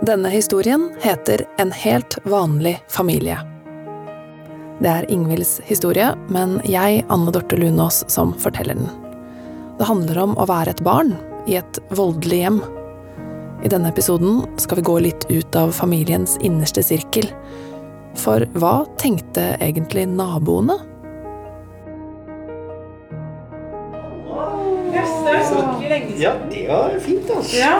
Denne historien heter En helt vanlig familie. Det er Ingvilds historie, men jeg, Anne Dorte Lunås, som forteller den. Det handler om å være et barn i et voldelig hjem. I denne episoden skal vi gå litt ut av familiens innerste sirkel. For hva tenkte egentlig naboene? Ja, det var fint, altså. Ja.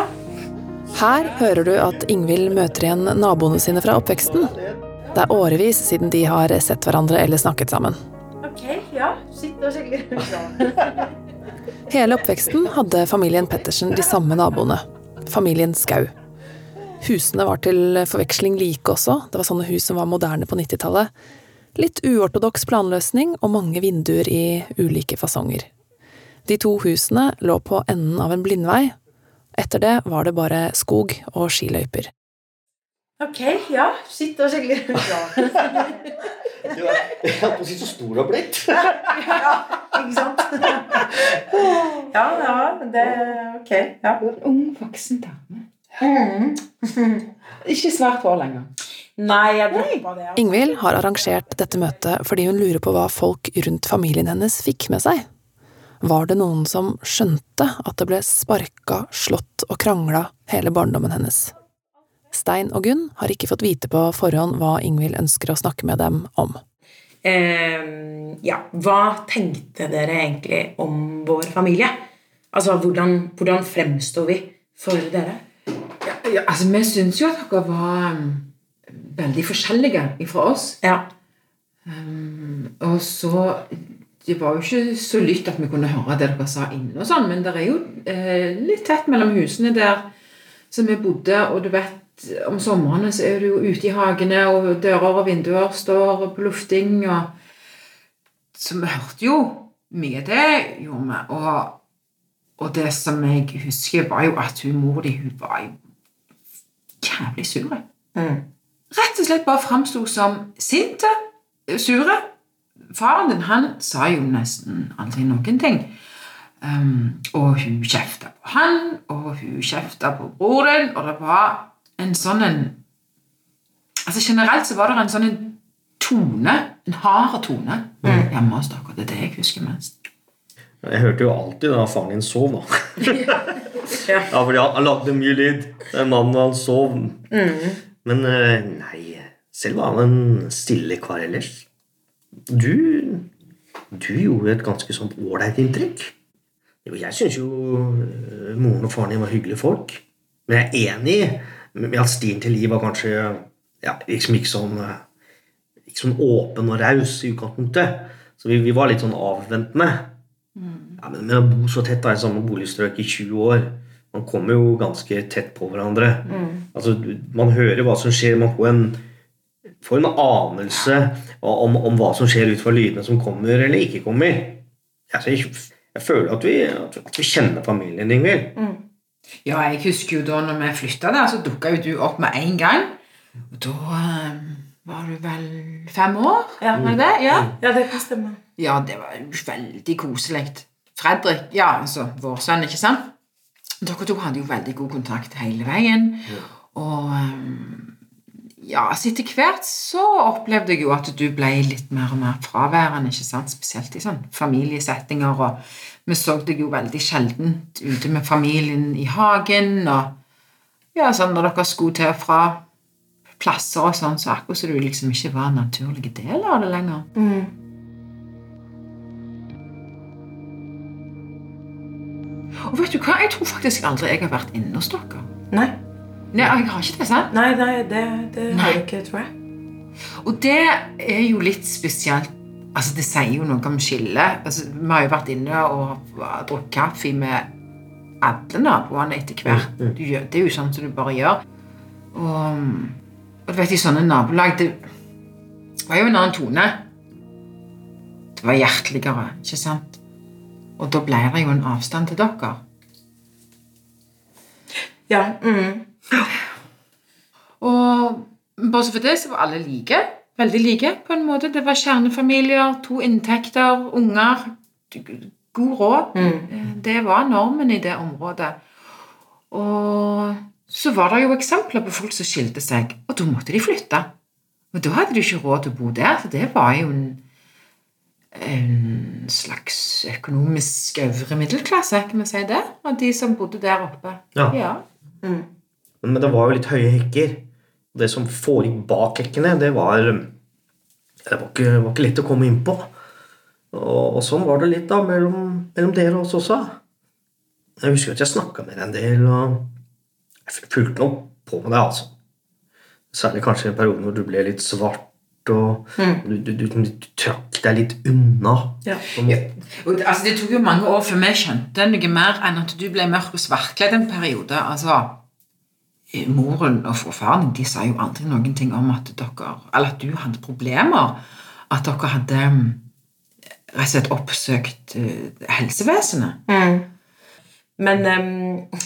Her hører du at Ingvild møter igjen naboene sine fra oppveksten. Det er årevis siden de har sett hverandre eller snakket sammen. Ok, ja. Sitt og skikkelig. Hele oppveksten hadde familien Pettersen de samme naboene. Familien Skau. Husene var til forveksling like også, det var sånne hus som var moderne på 90-tallet. Litt uortodoks planløsning og mange vinduer i ulike fasonger. De to husene lå på enden av en blindvei. Etter det var det bare skog og skiløyper. Ok, ja. Sitt og skikkelig. Du er, jeg holdt på å si så stor du har blitt. ja, ikke sant? Ja, ja, det Ok. Ja. En ung, voksen dame. Mm. Ikke svært hår lenger. Nei, jeg droppa det. altså. Ingvild har arrangert dette møtet fordi hun lurer på hva folk rundt familien hennes fikk med seg. Var det noen som skjønte at det ble sparka, slått og krangla hele barndommen hennes? Stein og Gunn har ikke fått vite på forhånd hva Ingvild ønsker å snakke med dem om. Eh, ja, hva tenkte dere egentlig om vår familie? Altså, hvordan, hvordan fremstår vi for dere? Ja, ja, altså, vi syns jo at dere var um, veldig forskjellige fra oss. Ja. Um, og så Det var jo ikke så lytt at vi kunne høre det dere sa inne, og sånn, men det er jo eh, litt tett mellom husene der som vi bodde. Og du vet, om somrene så er du jo ute i hagene, og dører og vinduer står på lufting. og Så vi hørte jo mye det, gjorde vi. Og, og det som jeg husker, var jo at hun mor di hun var jo jævlig sur. Mm. Rett og slett bare framsto som sinte, sure. Faren din han sa jo nesten aldri noen ting. Um, og hun kjefta på han, og hun kjefta på broren, og det var en sånn en Altså Generelt så var det en sånn en tone, en hard tone, hjemme hos dere. Det er det jeg husker mest. Jeg hørte jo alltid da faren din sov, da. Ja. Ja, fordi han, han lagde mye lyd. Den mannen han sov. Mm. Men eh, nei, selv var han en stille kar ellers. Du Du gjorde et ganske sånn ålreit inntrykk. Jo, jeg syns jo eh, moren og faren din var hyggelige folk. Men jeg er enig med at stien til Liv var kanskje ja, liksom ikke sånn eh, ikke sånn åpen og raus i utgangspunktet. Så vi, vi var litt sånn avventende. Ja, men med å bo så tett da, i samme boligstrøk i 20 år Man kommer jo ganske tett på hverandre. Altså, man hører hva som skjer. Man får en, får en anelse om, om hva som skjer ut fra lydene som kommer eller ikke kommer. Altså, jeg, jeg føler at vi, at vi- kjenner familien, Ingvild. Ja, jeg husker jo da når vi flytta der, så dukka jo du opp med en gang. Og da eh, var du vel fem år? Ja. Var det? Ja. ja, det kan stemme. ja, det var veldig koselig. Fredrik, ja, altså vår sønn, ikke sant? Dere to hadde jo veldig god kontakt hele veien. Og eh, ja, altså etter hvert så opplevde jeg jo at du ble litt mer og mer fraværende, ikke sant? Spesielt i sånn familiesettinger. og vi så deg jo veldig sjelden ute med familien i hagen. og ja, sånn Når dere skulle til og fra plasser og sånn, så akkurat så du liksom ikke var en naturlig del av det lenger. Mm. Og vet du hva? Jeg tror faktisk aldri jeg har vært inne hos dere. Nei. Nei, jeg har ikke det, sant? Nei, nei, det, det Nei. har du ikke, tror jeg. Og det er jo litt spesielt. Altså, Det sier jo noe om skillet. Altså, vi har jo vært inne og drukket kaffe med alle naboene etter hvert. Mm, mm. Du gjør, det er jo sånn som du bare gjør. Og, og du vet, i sånne nabolag Det var jo en annen tone. Det var hjerteligere, ikke sant? Og da ble det jo en avstand til dere. Ja. Mm. Og bortsett fra det så var alle like. Veldig like, på en måte. Det var kjernefamilier, to inntekter, unger. God råd. Mm. Det var normen i det området. Og så var det jo eksempler på folk som skilte seg, og da måtte de flytte. Og da hadde de ikke råd til å bo der, for det var jo en, en slags økonomisk øvre middelklasse, kan vi si det, av de som bodde der oppe. Ja. Men, men det var jo litt høye hekker. Det som foregikk bak hekkene, det var Det var ikke, var ikke lett å komme inn på. Og, og sånn var det litt da mellom, mellom dere og oss også. Jeg husker at jeg snakka med deg en del, og jeg fulgte nok på med deg, altså. Særlig kanskje i periode hvor du ble litt svart, og du, du, du, du trakk deg litt unna. Ja. en det- altså, det tok jo mange år før vi skjønte noe mer enn at du ble mørk og svartkledd en periode. Altså, moren og faren de sa jo aldri noen ting om at dere, eller at du hadde problemer. At dere hadde mm, rett og slett oppsøkt helsevesenet. helsevesenet. Men um,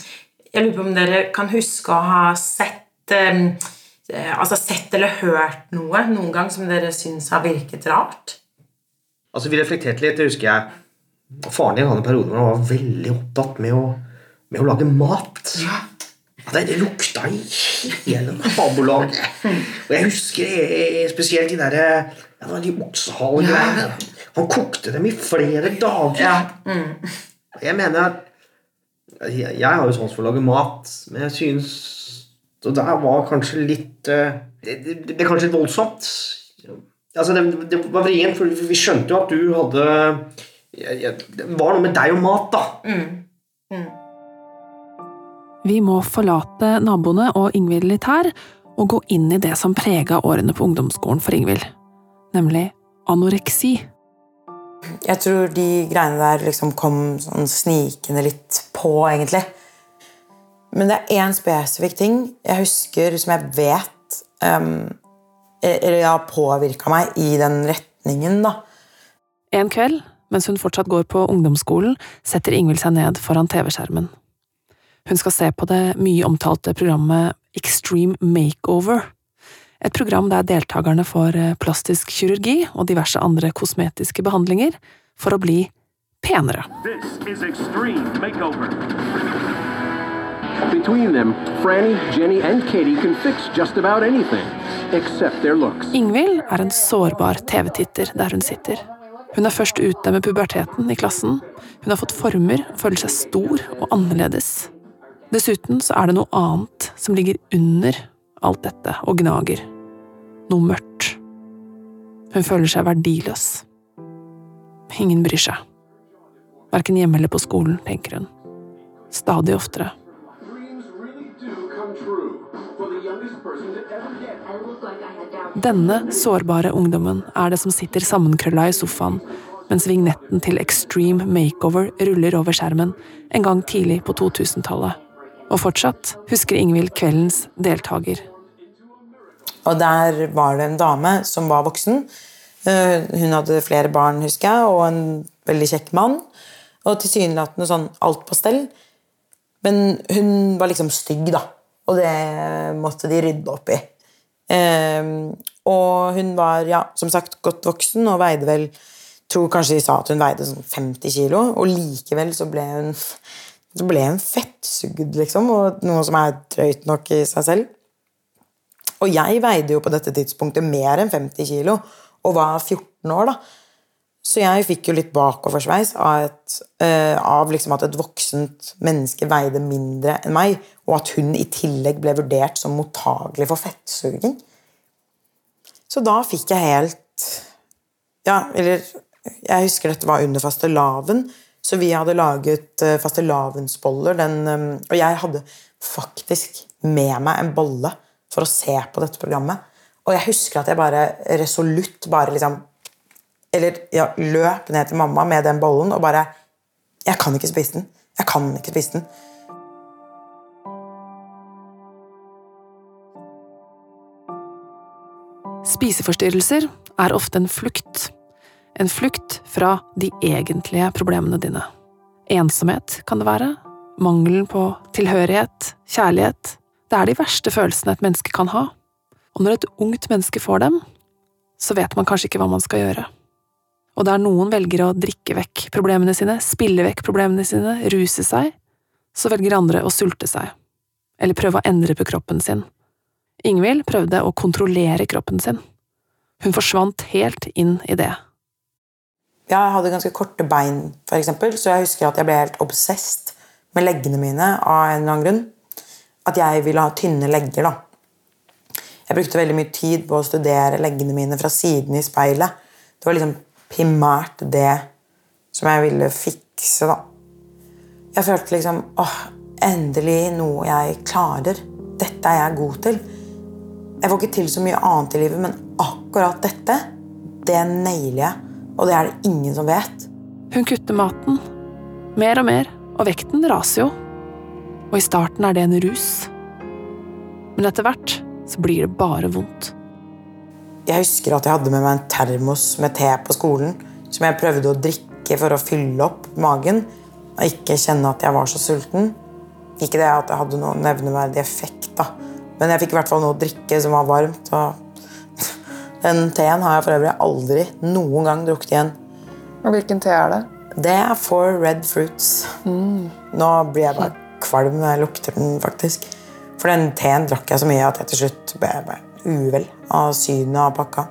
jeg lurer på om dere kan huske å ha sett eh, Altså sett eller hørt noe noen gang som dere syns har virket rart? Altså, Vi reflekterte litt, det husker jeg. Faren din hadde en periode hvor han var veldig opptatt med å, med å lage mat. Ja. Det, lukta i hele nabolaget. Og jeg husker eh, spesielt de der ja, de oksehalegreiene. Han kokte dem i flere dager. Ja. Og Jeg mener at jeg, jeg har jo sans for å lage mat, men jeg synes Det der var kanskje litt eh, Det, det, det ble kanskje litt voldsomt. Altså, det, det var vrient, for vi skjønte jo at du hadde jeg, jeg, Det var noe med deg og mat, da. Vi må forlate naboene og Ingvild litt her, og gå inn i det som prega årene på ungdomsskolen for Ingvild, nemlig anoreksi. Jeg tror de greiene der liksom kom sånn snikende litt på, egentlig. Men det er én spesifikk ting jeg husker som jeg vet um, Eller har påvirka meg i den retningen, da. En kveld, mens hun fortsatt går på ungdomsskolen, setter Ingvild seg ned foran TV-skjermen. Hun skal se på det mye omtalte programmet Extreme Makeover. Et program der deltakerne får eh, plastisk kirurgi og diverse andre kosmetiske behandlinger for å bli penere. This is Extreme Makeover. Between them, Franny, Jenny, and Katie can fix just about anything, except their looks. Ingvild er en sårbar TV-titter der hun sitter. Hun er først ute med puberteten i klassen, hun har fått former og føler seg stor og annerledes. Dessuten så er det noe annet som ligger under alt dette og gnager. Noe mørkt. Hun føler seg verdiløs. Ingen bryr seg. Verken hjemme eller på skolen, tenker hun. Stadig oftere. Denne sårbare ungdommen er det som sitter sammenkrølla i sofaen, mens vignetten til Extreme Makeover ruller over skjermen en gang tidlig på 2000-tallet. Og fortsatt husker Ingvild kveldens deltaker. Og der var det en dame som var voksen. Eh, Hun hadde flere barn, husker jeg, og en veldig kjekk mann. Og tilsynelatende sånn alt på stell. Men hun var liksom stygg, da. Og det måtte de rydde opp i. Eh, og hun var, ja, som sagt, godt voksen og veide vel tror kanskje de sa at hun veide sånn 50 kilo, og likevel så ble hun så ble en fettsugd, liksom, og noe som er drøyt nok i seg selv. Og jeg veide jo på dette tidspunktet mer enn 50 kilo, og var 14 år, da. Så jeg fikk jo litt bakoversveis av, et, uh, av liksom at et voksent menneske veide mindre enn meg, og at hun i tillegg ble vurdert som mottagelig for fettsuging. Så da fikk jeg helt Ja, eller Jeg husker dette var under fastelavn, så vi hadde laget uh, fastelavnsboller. eh, Og jeg hadde faktisk med meg en bolle for å se på dette programmet. Og jeg husker at jeg bare resolutt bare liksom Eller ja, løp ned til mamma med den bollen og bare Jeg kan ikke spise den. Jeg kan ikke spise den. Spiseforstyrrelser er ofte en flukt. En flukt fra de egentlige problemene dine. Ensomhet kan det være. Mangelen på tilhørighet, kjærlighet. Det er de verste følelsene et menneske kan ha. Og når et ungt menneske får dem, så vet man kanskje ikke hva man skal gjøre. Og der noen velger å drikke vekk problemene sine, spille vekk problemene sine, ruse seg, så velger andre å sulte seg. eller prøve å endre på kroppen sin. Ingvild prøvde å kontrollere kroppen sin. Hun forsvant helt inn i det. Jeg hadde ganske korte bein, for eksempel, så jeg husker at jeg ble helt obsessed med leggene mine av en eller annen grunn. At jeg ville ha tynne legger, da. Jeg brukte veldig mye tid på å studere leggene mine fra siden i speilet. Det var liksom primært det som jeg ville fikse, da. Jeg følte liksom åh, endelig noe jeg klarer. Dette er jeg god til. Jeg får ikke til så mye annet i livet, men akkurat dette, det nailer jeg. Og det er det ingen som vet. Hun kutter maten. Mer og mer, og vekten raser jo. Og i starten er det en rus. Men etter hvert så blir det bare vondt. Jeg husker at jeg hadde med meg en termos med te på skolen som jeg prøvde å drikke for å fylle opp magen og ikke kjenne at jeg var så sulten. Ikke det at jeg hadde noen nevneverdig effekt, da. men jeg fikk i hvert fall noe å drikke som var varmt. og Den teen har jeg for øvrig aldri noen gang drukket igjen. Og hvilken te er det? Det er for red fruits. Nå blir jeg bare kvalm når jeg lukter den, faktisk. For den teen drakk jeg så mye at jeg til slutt ble ble uvel av synet av pakka.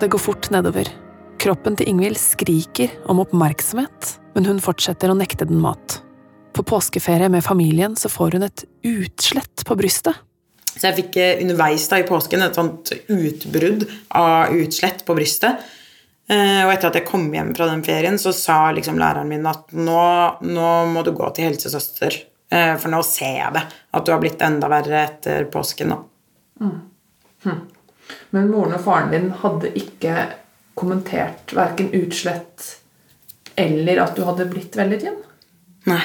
Det går fort nedover. Kroppen til Ingvild skriker om oppmerksomhet, men hun fortsetter å nekte den mat. På påskeferie med familien så får hun et utslett på brystet. Så jeg fikk eh, underveis da i påsken et sånt utbrudd av utslett på brystet. Eh, Og etter at jeg kom hjem fra den ferien, så sa liksom læreren min at nå, nå må du gå til helsesøster, eh, for nå ser jeg det. At du har blitt enda verre etter påsken nå. Men moren og faren din hadde ikke kommentert verken utslett eller at du hadde blitt veldig tynn? Nei.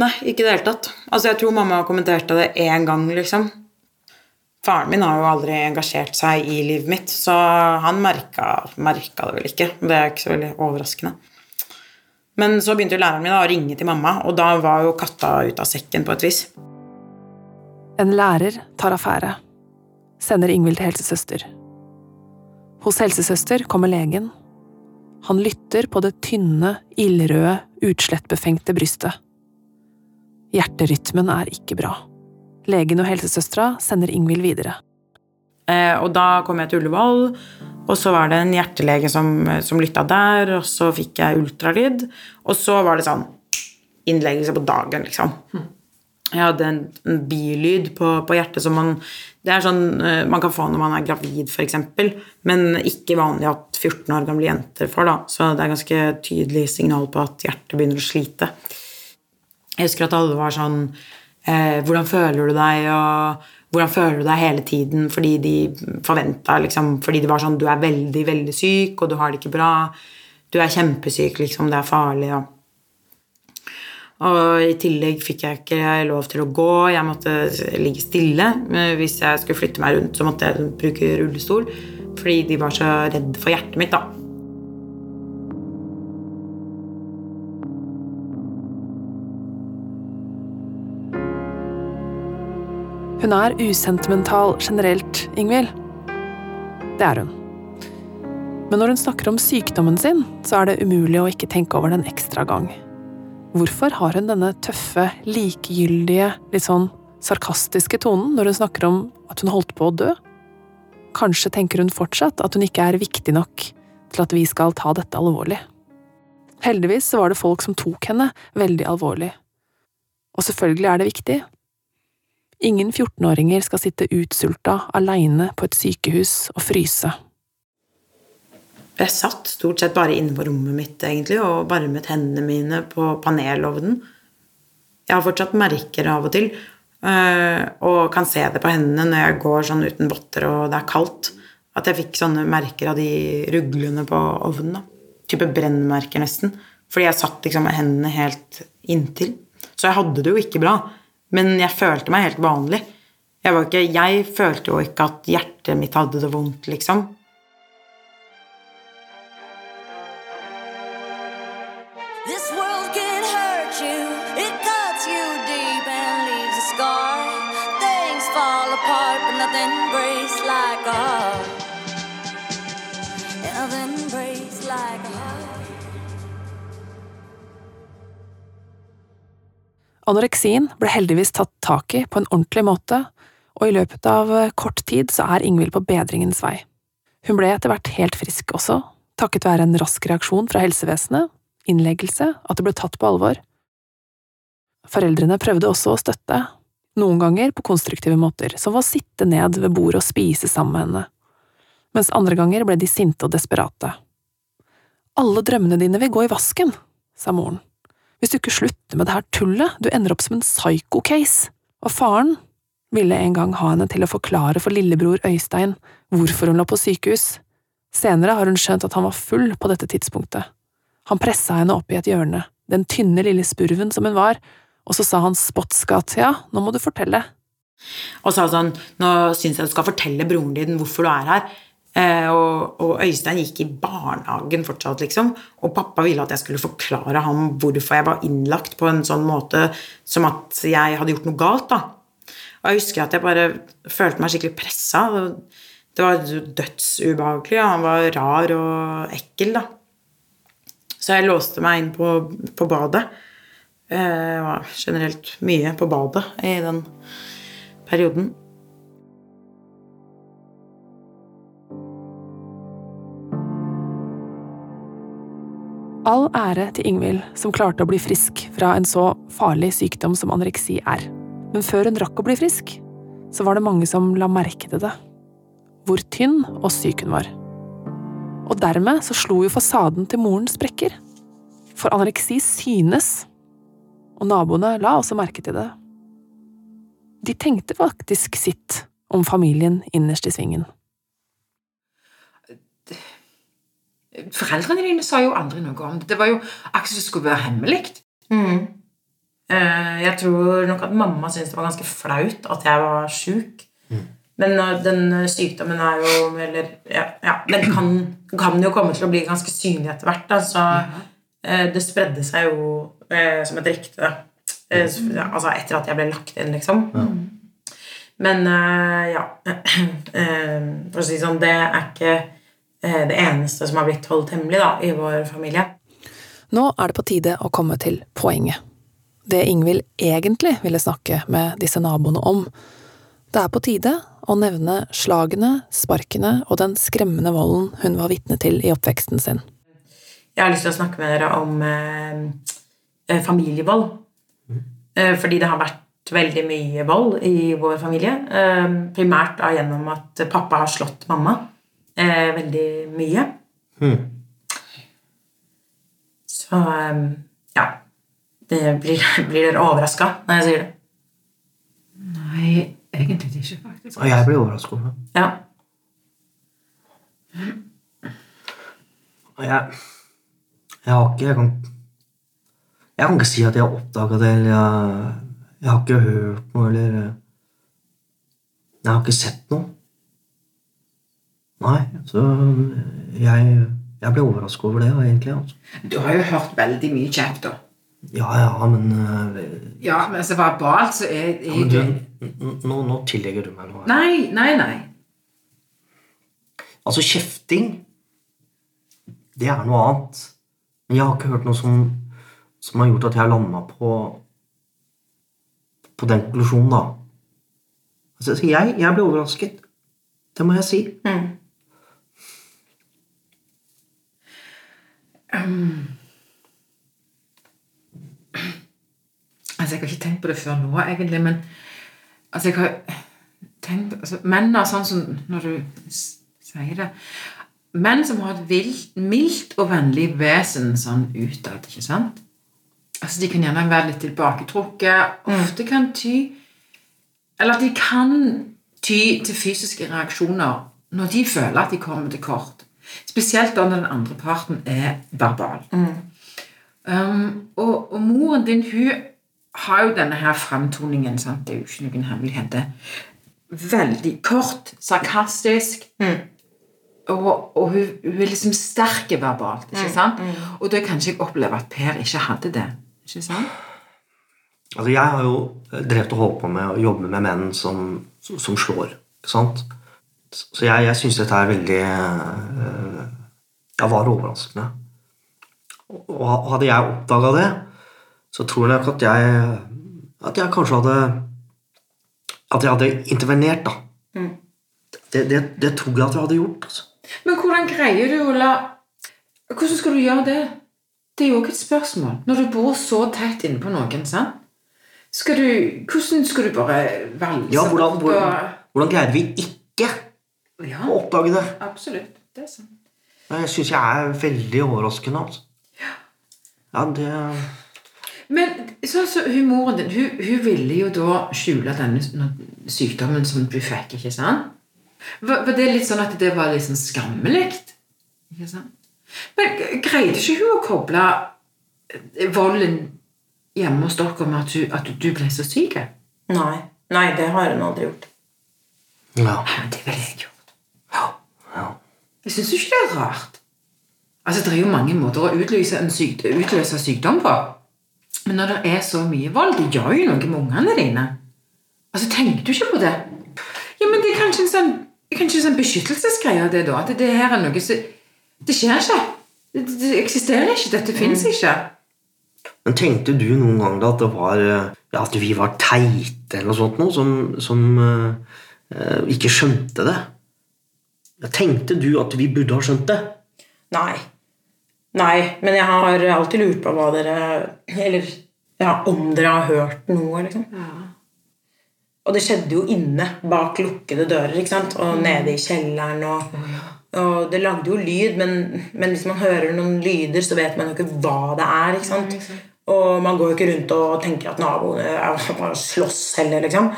Nei, ikke i det hele tatt. Altså, jeg tror mamma kommenterte det én gang, liksom. Faren min har jo aldri engasjert seg i livet mitt, så han merka, merka det vel ikke. Det er ikke så veldig overraskende. Men så begynte jo læreren min å ringe til mamma, og da var jo katta ut av sekken på et vis. En lærer tar affære. Sender Ingvild til helsesøster. Hos helsesøster kommer legen. Han lytter på det tynne, ildrøde, utslettbefengte brystet. Hjerterytmen er ikke bra. Legen og helsesøstera sender Ingvild videre. Eh, og da kom jeg til Ullevål, og så var det en hjertelege som, som lytta der, og så fikk jeg ultralyd, og så var det sånn innleggelse på dagen, liksom. Jeg hadde en, en bilyd på, på hjertet som man Det er sånn eh, man kan få når man er gravid, f.eks., men ikke vanlig at 14 år gamle jenter får, da. Så det er ganske tydelig signal på at hjertet begynner å slite. Jeg husker at alle var sånn eh, Hvordan føler du deg? Og hvordan føler du deg hele tiden? Fordi de forventa liksom, Fordi de var sånn Du er veldig, veldig syk, og du har det ikke bra. Du er kjempesyk, liksom. Det er farlig. Og, og i tillegg fikk jeg ikke lov til å gå. Jeg måtte ligge stille. Eh, Hvis jeg skulle flytte meg rundt, så måtte jeg bruke rullestol. Fordi de var så redd for hjertet mitt, da. Hun er usentimental generelt, Ingvild. Det er hun. Men når hun snakker om sykdommen sin, så er det umulig å ikke tenke over den ekstra gang. Hvorfor har hun denne tøffe, likegyldige, litt sånn sarkastiske tonen når hun snakker om at hun holdt på å dø? Kanskje tenker hun fortsatt at hun ikke er viktig nok til at vi skal ta dette alvorlig. Heldigvis var det folk som tok henne veldig alvorlig. Og selvfølgelig er det viktig. Ingen 14-åringer skal sitte utsulta aleine på et sykehus og fryse. Jeg satt stort sett bare inne på rommet mitt egentlig, og varmet hendene mine på panelovnen. Jeg har fortsatt merker av og til, øh, og kan se det på hendene når jeg går sånn uten votter og det er kaldt. At jeg fikk sånne merker av de ruglene på ovnen. Type brennmerker, nesten. Fordi jeg satt liksom med hendene helt inntil. Så jeg hadde det jo ikke bra. Men jeg følte meg helt vanlig. Jeg, ikke, jeg følte jo ikke at hjertet mitt hadde det vondt, liksom. Anoreksien ble heldigvis tatt tak i på en ordentlig måte, og i løpet av eh, kort tid så er Ingvild på bedringens vei. Hun ble etter hvert helt frisk også, takket være en rask reaksjon fra helsevesenet, innleggelse, at det ble tatt på alvor. Foreldrene prøvde også å støtte, noen ganger på konstruktive måter, som å sitte ned ved bordet og spise sammen med henne, mens andre ganger ble de sinte og desperate. Alle drømmene dine vil gå i vasken, sa moren. Hvis du ikke slutter med det her tullet, du ender opp som en psycho-case. Og faren ville en gang ha henne til å forklare for lillebror Øystein hvorfor hun lå på sykehus. Senere har hun skjønt at han var full på dette tidspunktet. Han pressa henne opp i et hjørne, den tynne lille spurven som hun var, og så sa han spottskatt, ja, nå må du fortelle. Og sa sånn Nå syns jeg du skal fortelle broren din hvorfor du er her. Eh, og, og Øystein gikk i barnehagen fortsatt, liksom. Og pappa ville at jeg skulle forklare ham hvorfor jeg var innlagt på en sånn måte som at jeg hadde gjort noe galt, da. Og jeg husker at jeg bare følte meg skikkelig pressa. Det var dødsubehagelig. Ja. Han var rar og ekkel, da. Så jeg låste meg inn på, på badet. Eh, Jeg var generelt mye på badet i den perioden. All ære til Ingvild som klarte å bli frisk fra en så farlig sykdom som anoreksi er. Men før hun rakk å bli frisk, så var det mange som la merke til det. Hvor tynn og syk hun var. Og dermed så slo jo fasaden til moren sprekker. For anoreksi synes, og naboene la også merke til det. De tenkte faktisk sitt om familien innerst i svingen. Foreldrene dine sa jo aldri noe om det. Det var jo akkurat som det skulle være hemmelig. Mm. Jeg tror nok at mamma syntes det var ganske flaut at jeg var sjuk. Men eh, den sykdommen er jo Eller ja, ja den kan, kan jo komme til å bli ganske synlig etter hvert. Da, så eh, det spredde seg jo eh, som et rykte. Eh, altså etter at jeg ble lagt inn, liksom. Men eh, ja eh, For å si det sånn, det er ikke eh, det eneste som har blitt holdt hemmelig da, i vår familie. Nå er det på tide å komme til poenget. Det Ingvild egentlig ville snakke med disse naboene om. Det er på tide å nevne slagene, sparkene og den skremmende volden hun var vitne til i oppveksten sin. Jeg har lyst til å snakke med dere om eh, familievold. Mm. Eh, fordi det har vært veldig mye vold i vår familie. Eh, primært da gjennom at pappa har slått mamma eh, veldig mye. Så eh, ja. Det blir, blir dere overraska når jeg sier det? Nei, egentlig ikke, faktisk. Og jeg blir overrasket over. Ja. Og jeg, jeg har ikke jeg kan, jeg kan ikke si at jeg har oppdaga det, eller jeg, jeg har ikke hørt noe, eller Jeg har ikke sett noe. Nei, så jeg, jeg ble overrasket over det, egentlig. Altså. Du har jo hørt veldig mye kjeft, da. Ja, ja, men, uh, Ja, men altså verbalt så er, er ja, men du, nå, nå tillegger du meg noe. her. Nei, nei, nei. Altså, kjefting, det er noe annet. Men jeg har ikke hørt noe som, som har gjort at jeg landa på på den konklusjonen, da. Altså, jeg, jeg ble overrasket. Det må jeg si. Altså, Jeg har ikke tenkt på det før nå, egentlig, men altså, jeg har tenkt altså, Menn er sånn som Når du sier det Menn som har et vilt, mildt og vennlig vesen sånn utad, ikke sant? Altså, De kan gjerne være litt tilbaketrukket. Ofte kan ty Eller de kan ty til fysiske reaksjoner når de føler at de kommer til kort. Spesielt da når den andre parten er verbal. Um, og, og moren din hun har jo denne her fremtoningen. Sant? Det er jo ikke noen hemmelighet. Veldig kort, sarkastisk. Og, og hun, hun er liksom sterk verbalt. ikke sant? Og da kan ikke jeg oppleve at Per ikke hadde det. ikke sant? Altså, jeg har jo drevet og holdt på med å jobbe med menn som, som slår. Ikke sant? Så jeg, jeg syns dette er veldig øh, ja, var overraskende. Og hadde jeg oppdaga det, så tror jeg nok at jeg At jeg kanskje hadde At jeg hadde intervenert, da. Det, det, det tror jeg at jeg hadde gjort. altså. Men hvordan greier du å la Hvordan skal du gjøre det? Det er jo også et spørsmål. Når du bor så tett innpå noen, sant? Skal du, hvordan skal du bare velge Ja, hvordan, hvordan, hvordan greide vi ikke Ja, å oppdage det? absolutt. Det er sant. Jeg syns jeg er veldig overraskende. altså. Ja, det Men sånn som hun moren din, hun, hun ville jo da skjule denne sykdommen som du fikk, ikke sant? Var, var det litt sånn at det var litt sånn skammelig? Ikke sant? Men greide ikke hun å koble eh, volden hjemme hos dere med at du, at du ble så syk? Nei. Nei, det har hun aldri gjort. Ja. Ja, det vil jeg gjort. Jeg syns ikke det er rart. Altså, Det er jo mange måter å utløse, en syk, utløse sykdom på. Men når det er så mye vold, det gjør jo noe med ungene dine. Altså, Tenker du ikke på det? Ja, men Det er kanskje en sånn, kanskje en sånn beskyttelsesgreie av det, da. At det her er noe som Det skjer ikke. Det, det eksisterer ikke. Dette fins ikke. Men tenkte du noen gang da at det var eh, ja, at vi var teite eller noe sånt noe, som, som eh, ikke skjønte det? Tenkte du at vi burde ha skjønt det? Nei. Nei, men jeg har alltid lurt på hva dere Eller ja, om dere har hørt noe, liksom. Og det skjedde jo inne, bak lukkede dører, ikke sant? og nede i kjelleren. Og, og det lagde jo lyd, men, men hvis man hører noen lyder, så vet man jo ikke hva det er. ikke sant? Og man går jo ikke rundt og tenker at naboene slåss heller, liksom.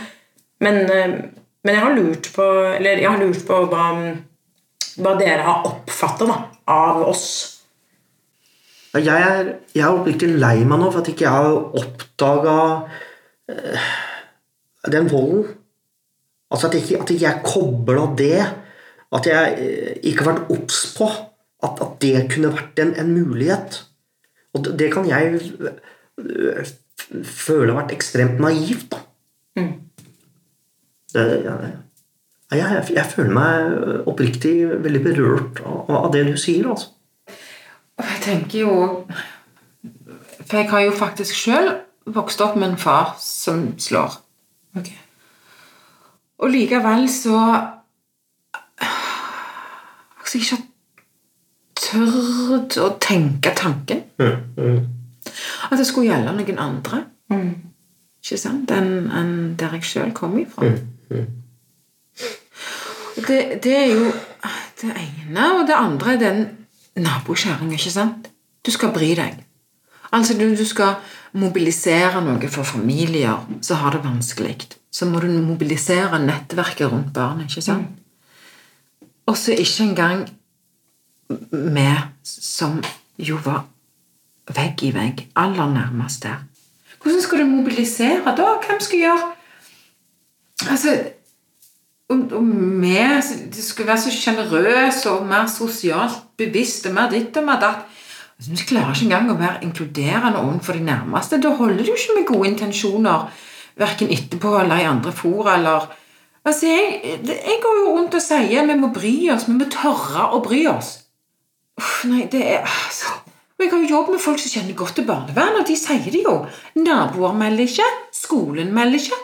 Men, eh, men jeg har lurt på Eller jeg har lurt på hva hva dere har oppfatta av oss. Jeg er, jeg er oppriktig lei meg nå for at ikke jeg har oppdaga øh, den volden. Altså at ikke, at ikke jeg kobla det. At jeg eh, ikke har vært obs på at, at det kunne vært en, en mulighet. Og det, det kan jeg eh, føle har vært ekstremt naivt, da. Det, ja, det- ja, jeg, jeg føler meg oppriktig veldig berørt av, av det du sier. altså. Og jeg tenker jo For jeg har jo faktisk sjøl vokst opp med en far som slår. Og likevel så Altså, jeg ikke har tørt å tenke tanken. At det skulle gjelde noen andre. Ikke sant? Enn en der jeg sjøl kom ifra. Det, det er jo det ene, og det andre er den nabokjerringa, ikke sant? Du skal bry deg. Altså, du, du skal mobilisere noe for familier som har det vanskelig. Så må du mobilisere nettverket rundt barnet, ikke sant? Og så ikke engang vi som jo var vegg i vegg, aller nærmest der. Hvordan skal du mobilisere da? Hvem skal gjøre Altså om, om vi det skulle være så sjenerøse og mer sosialt bevisste, mer ditt og mer datt altså, Vi klarer ikke engang å være inkluderende overfor de nærmeste. Da holder det jo ikke med gode intensjoner, verken etterpå eller i andre fora. eller Altså, jeg, jeg går jo rundt og sier vi må bry oss, vi må tørre å bry oss. Uff, nei, det er altså. Jeg har jo jobbet med folk som kjenner godt til barnevern, og de sier det jo. Naboer melder ikke, skolen melder ikke,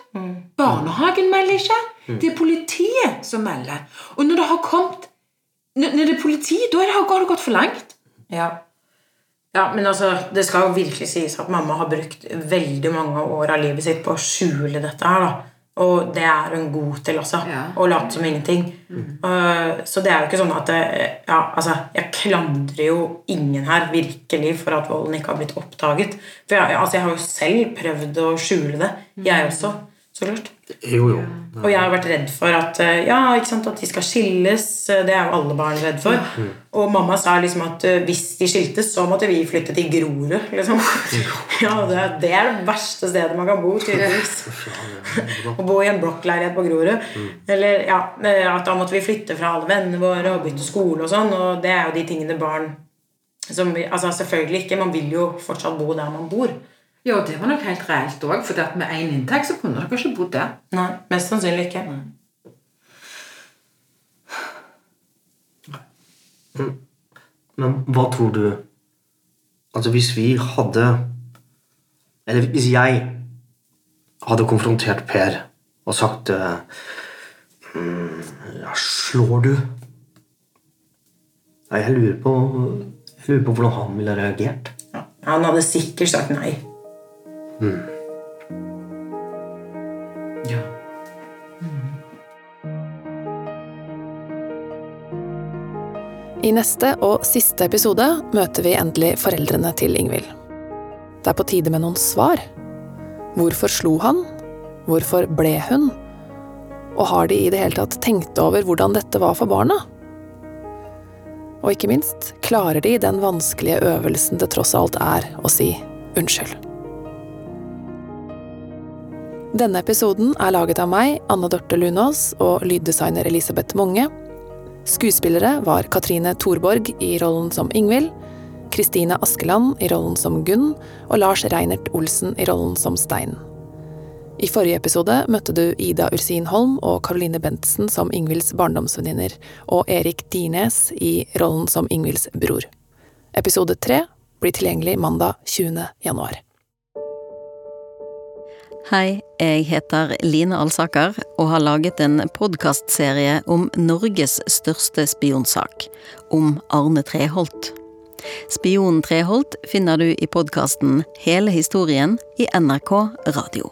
barnehagen melder ikke. Det er politiet som melder. Og når det har kommet Når det er politi, da har det gått for langt. Ja. ja, men altså, det skal jo virkelig sies at mamma har brukt veldig mange år av livet sitt på å skjule dette her, da. Og det er hun god til også. Ja. Å late som ingenting. Uh, så det er jo ikke sånn at det, ja, altså, Jeg klandrer jo ingen her virkelig for at volden ikke har blitt oppdaget. For jeg, altså, jeg har jo selv prøvd å skjule det, jeg også. Så klart. Jo, jo. Og jeg har vært redd for at, eh, ja, sant, at de skal skilles. eh, Det er jo alle barn redd for. Og mamma sa liksom at eh, hvis de skiltes, så måtte vi flytte til Grorud. Liksom. Ja, det, det er det verste stedet man kan bo, tydeligvis. Å bo i en blokkleilighet på Grorud. Eller ja, at da måtte vi flytte fra alle vennene våre og bytte skole og sånn. Og det er jo de tingene barn som altså Selvfølgelig ikke. Man vil jo fortsatt bo der man bor. Ja, det var nok helt reelt òg, for med én inntekt så kunne dere ikke bodd der. Nei, Mest sannsynlig ikke. Men hva tror du Altså, hvis vi hadde Eller hvis jeg hadde konfrontert Per og sagt eh, ja, Slår du? Ja, jeg lurer på Jeg lurer på hvordan han ville reagert. Ja, Han hadde sikkert sagt nei. Ja. I neste og siste episode møter vi endelig foreldrene til Ingvild. Det er på tide med noen svar. Hvorfor slo han? Hvorfor ble hun? Og har de i det hele tatt tenkt over hvordan dette var for barna? Og ikke minst, klarer de den vanskelige øvelsen det tross alt er å si unnskyld? Denne episoden er laget av meg, Anne Dorte Lunås, og lyddesigner Elisabeth Monge. Skuespillere var Katrine Thorborg i rollen som Ingvild, Kristine Askeland i rollen som Gunn og Lars Reinert Olsen i rollen som Stein. I forrige episode møtte du Ida Ursin Holm og Caroline Bentsen som Ingvilds barndomsvenninner, og Erik Dines i rollen som Ingvilds bror. Episode tre blir tilgjengelig mandag 20. januar. Hei, jeg heter Line Alsaker og har laget en podkastserie om Norges største spionsak, om Arne Treholt. Spionen Treholt finner du i podkasten Hele historien i NRK Radio.